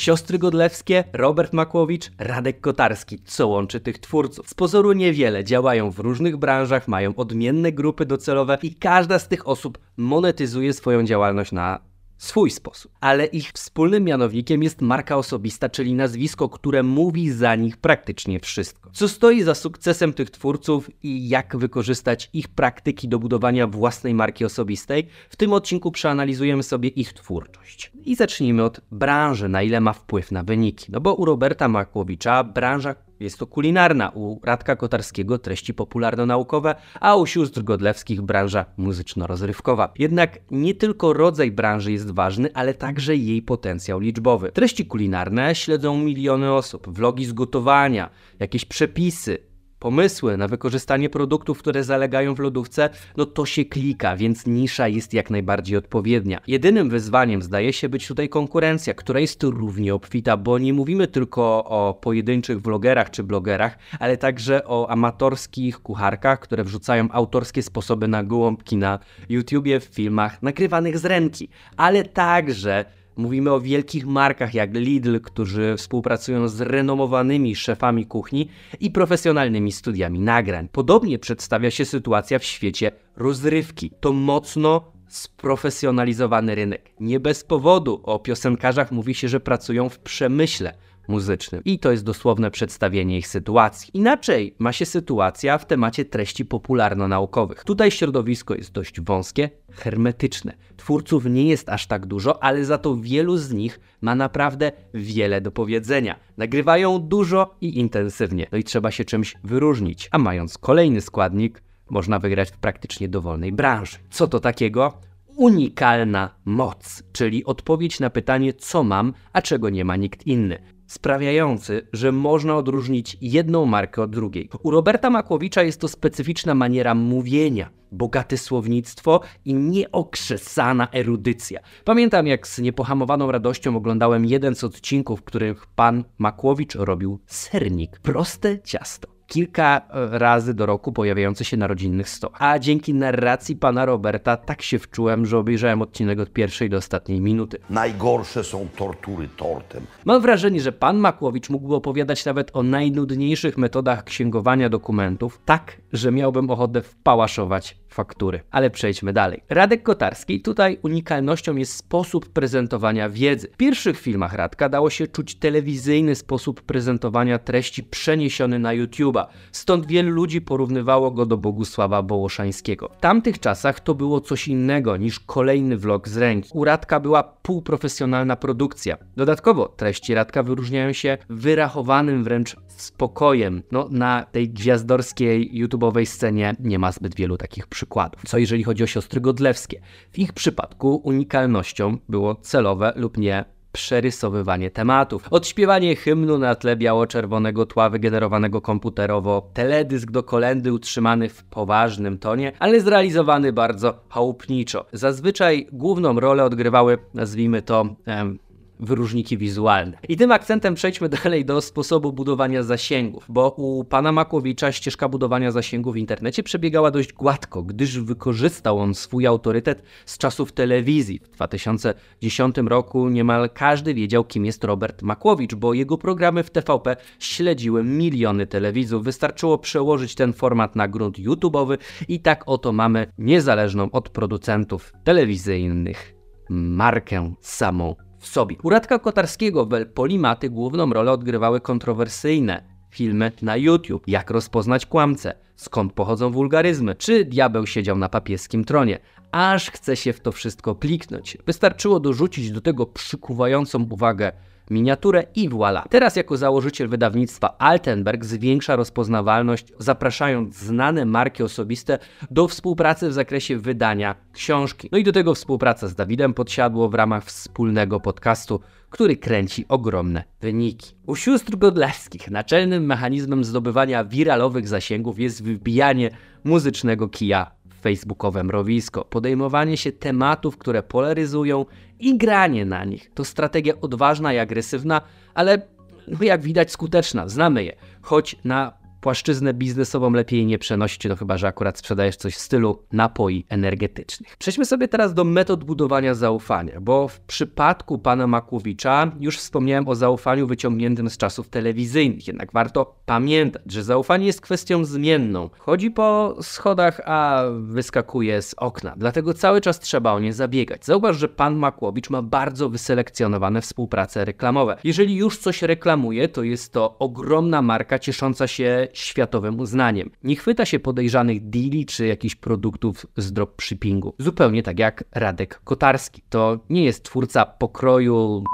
Siostry Godlewskie, Robert Makłowicz, Radek Kotarski. Co łączy tych twórców? Z pozoru niewiele, działają w różnych branżach, mają odmienne grupy docelowe i każda z tych osób monetyzuje swoją działalność na swój sposób. Ale ich wspólnym mianownikiem jest marka osobista, czyli nazwisko, które mówi za nich praktycznie wszystko. Co stoi za sukcesem tych twórców i jak wykorzystać ich praktyki do budowania własnej marki osobistej? W tym odcinku przeanalizujemy sobie ich twórczość. I zacznijmy od branży, na ile ma wpływ na wyniki. No bo u Roberta Makłowicza branża jest to kulinarna, u Radka Kotarskiego treści popularno-naukowe, a u sióstr Godlewskich branża muzyczno-rozrywkowa. Jednak nie tylko rodzaj branży jest ważny, ale także jej potencjał liczbowy. Treści kulinarne śledzą miliony osób, vlogi z gotowania, jakieś przepisy, pomysły na wykorzystanie produktów, które zalegają w lodówce, no to się klika, więc nisza jest jak najbardziej odpowiednia. Jedynym wyzwaniem zdaje się być tutaj konkurencja, która jest równie obfita, bo nie mówimy tylko o pojedynczych vlogerach czy blogerach, ale także o amatorskich kucharkach, które wrzucają autorskie sposoby na gołąbki na YouTubie, w filmach nagrywanych z ręki, ale także Mówimy o wielkich markach jak Lidl, którzy współpracują z renomowanymi szefami kuchni i profesjonalnymi studiami nagrań. Podobnie przedstawia się sytuacja w świecie rozrywki. To mocno sprofesjonalizowany rynek. Nie bez powodu o piosenkarzach mówi się, że pracują w przemyśle muzycznym. I to jest dosłowne przedstawienie ich sytuacji. Inaczej ma się sytuacja w temacie treści popularno-naukowych. Tutaj środowisko jest dość wąskie, hermetyczne. Twórców nie jest aż tak dużo, ale za to wielu z nich ma naprawdę wiele do powiedzenia. Nagrywają dużo i intensywnie, no i trzeba się czymś wyróżnić. A mając kolejny składnik, można wygrać w praktycznie dowolnej branży. Co to takiego? unikalna moc, czyli odpowiedź na pytanie, co mam, a czego nie ma nikt inny sprawiający, że można odróżnić jedną markę od drugiej. U Roberta Makłowicza jest to specyficzna maniera mówienia, bogate słownictwo i nieokrzesana erudycja. Pamiętam, jak z niepohamowaną radością oglądałem jeden z odcinków, w których pan Makłowicz robił sernik. Proste ciasto kilka e, razy do roku pojawiający się na rodzinnych stołach. A dzięki narracji pana Roberta tak się wczułem, że obejrzałem odcinek od pierwszej do ostatniej minuty. Najgorsze są tortury tortem. Mam wrażenie, że pan Makłowicz mógłby opowiadać nawet o najnudniejszych metodach księgowania dokumentów, tak, że miałbym ochotę wpałaszować faktury. Ale przejdźmy dalej. Radek Kotarski, tutaj unikalnością jest sposób prezentowania wiedzy. W pierwszych filmach Radka dało się czuć telewizyjny sposób prezentowania treści przeniesiony na YouTube'a. Stąd wielu ludzi porównywało go do Bogusława Bołoszańskiego. W tamtych czasach to było coś innego niż kolejny vlog z ręki. U Radka była półprofesjonalna produkcja. Dodatkowo treści Radka wyróżniają się wyrachowanym wręcz spokojem. No, na tej gwiazdorskiej YouTube'owej scenie nie ma zbyt wielu takich przykładów przykładów. Co jeżeli chodzi o siostry Godlewskie? W ich przypadku unikalnością było celowe lub nie przerysowywanie tematów. Odśpiewanie hymnu na tle biało-czerwonego tła wygenerowanego komputerowo, teledysk do kolendy utrzymany w poważnym tonie, ale zrealizowany bardzo chałupniczo. Zazwyczaj główną rolę odgrywały, nazwijmy to, em, wyróżniki wizualne. I tym akcentem przejdźmy dalej do sposobu budowania zasięgów, bo u pana Makłowicza ścieżka budowania zasięgów w internecie przebiegała dość gładko, gdyż wykorzystał on swój autorytet z czasów telewizji. W 2010 roku niemal każdy wiedział, kim jest Robert Makłowicz, bo jego programy w TVP śledziły miliony telewizów. Wystarczyło przełożyć ten format na grunt YouTube'owy i tak oto mamy niezależną od producentów telewizyjnych markę samą w sobie. U Radka Kotarskiego w Polimaty główną rolę odgrywały kontrowersyjne filmy na YouTube. Jak rozpoznać kłamcę? Skąd pochodzą wulgaryzmy? Czy diabeł siedział na papieskim tronie? Aż chce się w to wszystko pliknąć. Wystarczyło dorzucić do tego przykuwającą uwagę miniaturę i voilà. Teraz jako założyciel wydawnictwa Altenberg zwiększa rozpoznawalność, zapraszając znane marki osobiste do współpracy w zakresie wydania książki. No i do tego współpraca z Dawidem Podsiadło w ramach wspólnego podcastu który kręci ogromne wyniki. U sióstr Godlewskich naczelnym mechanizmem zdobywania wiralowych zasięgów jest wybijanie muzycznego kija facebookowe mrowisko, podejmowanie się tematów, które polaryzują i granie na nich. To strategia odważna i agresywna, ale no jak widać skuteczna, znamy je. Choć na płaszczyznę biznesową lepiej nie przenosić, no chyba, że akurat sprzedajesz coś w stylu napoi energetycznych. Przejdźmy sobie teraz do metod budowania zaufania, bo w przypadku pana Makłowicza już wspomniałem o zaufaniu wyciągniętym z czasów telewizyjnych, jednak warto pamiętać, że zaufanie jest kwestią zmienną. Chodzi po schodach, a wyskakuje z okna, dlatego cały czas trzeba o nie zabiegać. Zauważ, że pan Makłowicz ma bardzo wyselekcjonowane współprace reklamowe. Jeżeli już coś reklamuje, to jest to ogromna marka ciesząca się światowym uznaniem. Nie chwyta się podejrzanych deali czy jakichś produktów z dropshippingu. Zupełnie tak jak Radek Kotarski. To nie jest twórca pokroju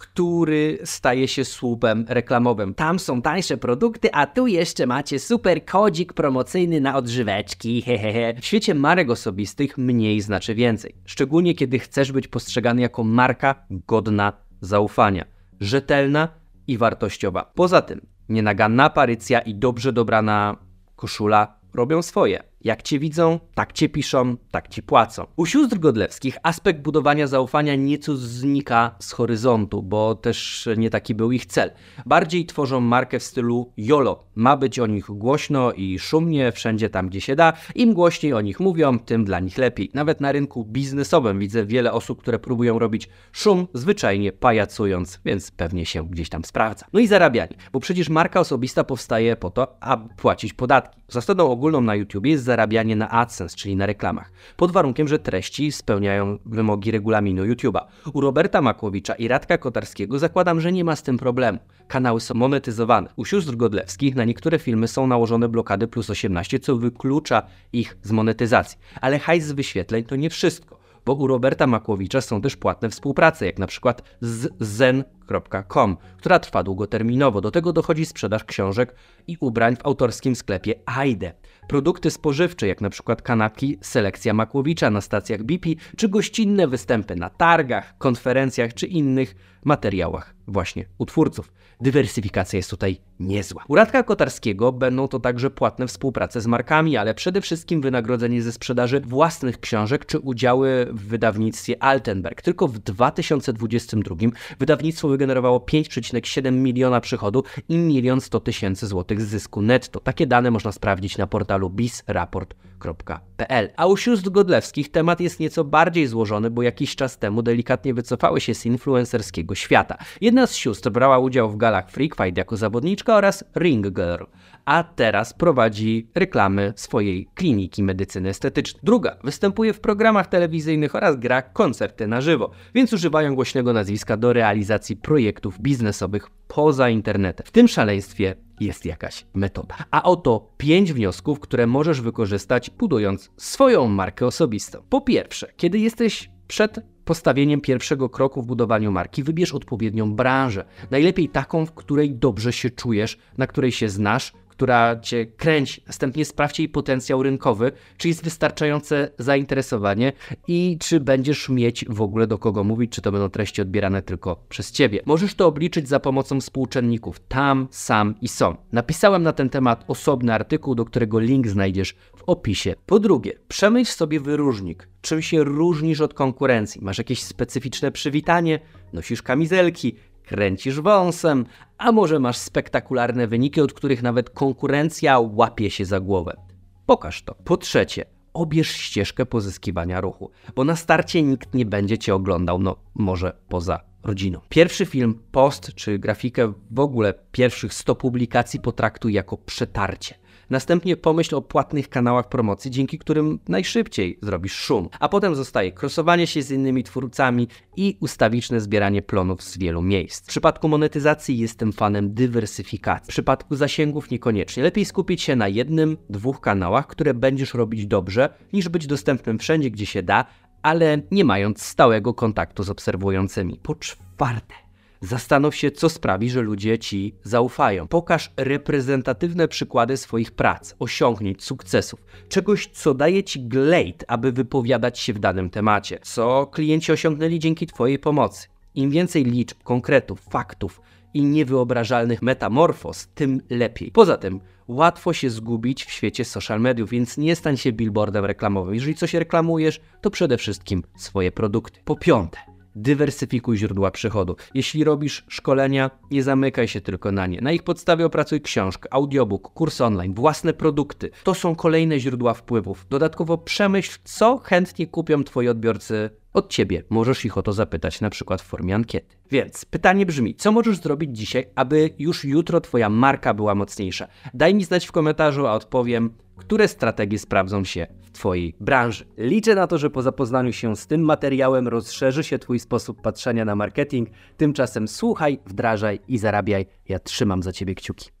który staje się słupem reklamowym. Tam są tańsze produkty, a tu jeszcze macie super kodzik promocyjny na odżyweczki, hehehe. W świecie marek osobistych mniej znaczy więcej. Szczególnie kiedy chcesz być postrzegany jako marka godna zaufania, rzetelna i wartościowa. Poza tym, Nienaganna aparycja i dobrze dobrana koszula robią swoje. Jak cię widzą, tak cię piszą, tak ci płacą. U sióstr Godlewskich aspekt budowania zaufania nieco znika z horyzontu, bo też nie taki był ich cel. Bardziej tworzą markę w stylu YOLO. Ma być o nich głośno i szumnie wszędzie tam, gdzie się da. Im głośniej o nich mówią, tym dla nich lepiej. Nawet na rynku biznesowym widzę wiele osób, które próbują robić szum, zwyczajnie pajacując, więc pewnie się gdzieś tam sprawdza. No i zarabianie, bo przecież marka osobista powstaje po to, aby płacić podatki. Zasadą ogólną na YouTube jest zarabianie na AdSense, czyli na reklamach, pod warunkiem, że treści spełniają wymogi regulaminu YouTube'a. U Roberta Makłowicza i Radka Kotarskiego zakładam, że nie ma z tym problemu. Kanały są monetyzowane. U sióstr Godlewskich na niektóre filmy są nałożone blokady plus 18, co wyklucza ich z monetyzacji. Ale hajs z wyświetleń to nie wszystko bo u Roberta Makłowicza są też płatne współprace, jak na przykład z zen.com, która trwa długoterminowo. Do tego dochodzi sprzedaż książek i ubrań w autorskim sklepie Aide. Produkty spożywcze, jak na przykład kanapki Selekcja Makłowicza na stacjach BP, czy gościnne występy na targach, konferencjach czy innych materiałach właśnie u twórców. Dywersyfikacja jest tutaj niezła. U Radka Kotarskiego będą to także płatne współprace z markami, ale przede wszystkim wynagrodzenie ze sprzedaży własnych książek czy udziały w wydawnictwie Altenberg. Tylko w 2022 wydawnictwo wygenerowało 5,7 miliona przychodu i 1 100 tysięcy złotych zysku netto. Takie dane można sprawdzić na portalu bizraport.pl. A u sióstr Godlewskich temat jest nieco bardziej złożony, bo jakiś czas temu delikatnie wycofały się z influencerskiego świata. Jedna z sióstr brała udział w galach Freak Fight jako zawodniczka oraz Ring Girl, a teraz prowadzi reklamy swojej kliniki medycyny estetycznej. Druga występuje w programach telewizyjnych oraz gra koncerty na żywo, więc używają głośnego nazwiska do realizacji projektów biznesowych poza internetem. W tym szaleństwie jest jakaś metoda. A oto pięć wniosków, które możesz wykorzystać budując swoją markę osobistą. Po pierwsze, kiedy jesteś przed postawieniem pierwszego kroku w budowaniu marki wybierz odpowiednią branżę. Najlepiej taką, w której dobrze się czujesz, na której się znasz, która cię kręci. Następnie sprawdź jej potencjał rynkowy, czy jest wystarczające zainteresowanie i czy będziesz mieć w ogóle do kogo mówić, czy to będą treści odbierane tylko przez ciebie. Możesz to obliczyć za pomocą współczynników tam, sam i są. Napisałem na ten temat osobny artykuł, do którego link znajdziesz w opisie. Po drugie, przemyśl sobie wyróżnik. Czym się różnisz od konkurencji? Masz jakieś specyficzne przywitanie? Nosisz kamizelki? Kręcisz wąsem, a może masz spektakularne wyniki, od których nawet konkurencja łapie się za głowę. Pokaż to. Po trzecie, obierz ścieżkę pozyskiwania ruchu, bo na starcie nikt nie będzie cię oglądał, no może poza rodziną. Pierwszy film, post czy grafikę, w ogóle pierwszych 100 publikacji potraktuj jako przetarcie. Następnie pomyśl o płatnych kanałach promocji, dzięki którym najszybciej zrobisz szum. A potem zostaje krosowanie się z innymi twórcami i ustawiczne zbieranie plonów z wielu miejsc. W przypadku monetyzacji jestem fanem dywersyfikacji. W przypadku zasięgów niekoniecznie. Lepiej skupić się na jednym, dwóch kanałach, które będziesz robić dobrze, niż być dostępnym wszędzie, gdzie się da, ale nie mając stałego kontaktu z obserwującymi. Po czwarte, Zastanów się, co sprawi, że ludzie ci zaufają. Pokaż reprezentatywne przykłady swoich prac, osiągnięć, sukcesów, czegoś, co daje ci glejt, aby wypowiadać się w danym temacie, co klienci osiągnęli dzięki Twojej pomocy. Im więcej liczb, konkretów, faktów i niewyobrażalnych metamorfoz, tym lepiej. Poza tym, łatwo się zgubić w świecie social mediów, więc nie stań się billboardem reklamowym. Jeżeli coś reklamujesz, to przede wszystkim swoje produkty. Po piąte, dywersyfikuj źródła przychodu. Jeśli robisz szkolenia, nie zamykaj się tylko na nie. Na ich podstawie opracuj książkę, audiobook, kurs online, własne produkty. To są kolejne źródła wpływów. Dodatkowo przemyśl, co chętnie kupią Twoi odbiorcy od Ciebie. Możesz ich o to zapytać na przykład w formie ankiety. Więc pytanie brzmi, co możesz zrobić dzisiaj, aby już jutro Twoja marka była mocniejsza? Daj mi znać w komentarzu, a odpowiem, które strategie sprawdzą się w Twojej branży. Liczę na to, że po zapoznaniu się z tym materiałem rozszerzy się Twój sposób patrzenia na marketing. Tymczasem słuchaj, wdrażaj i zarabiaj. Ja trzymam za Ciebie kciuki.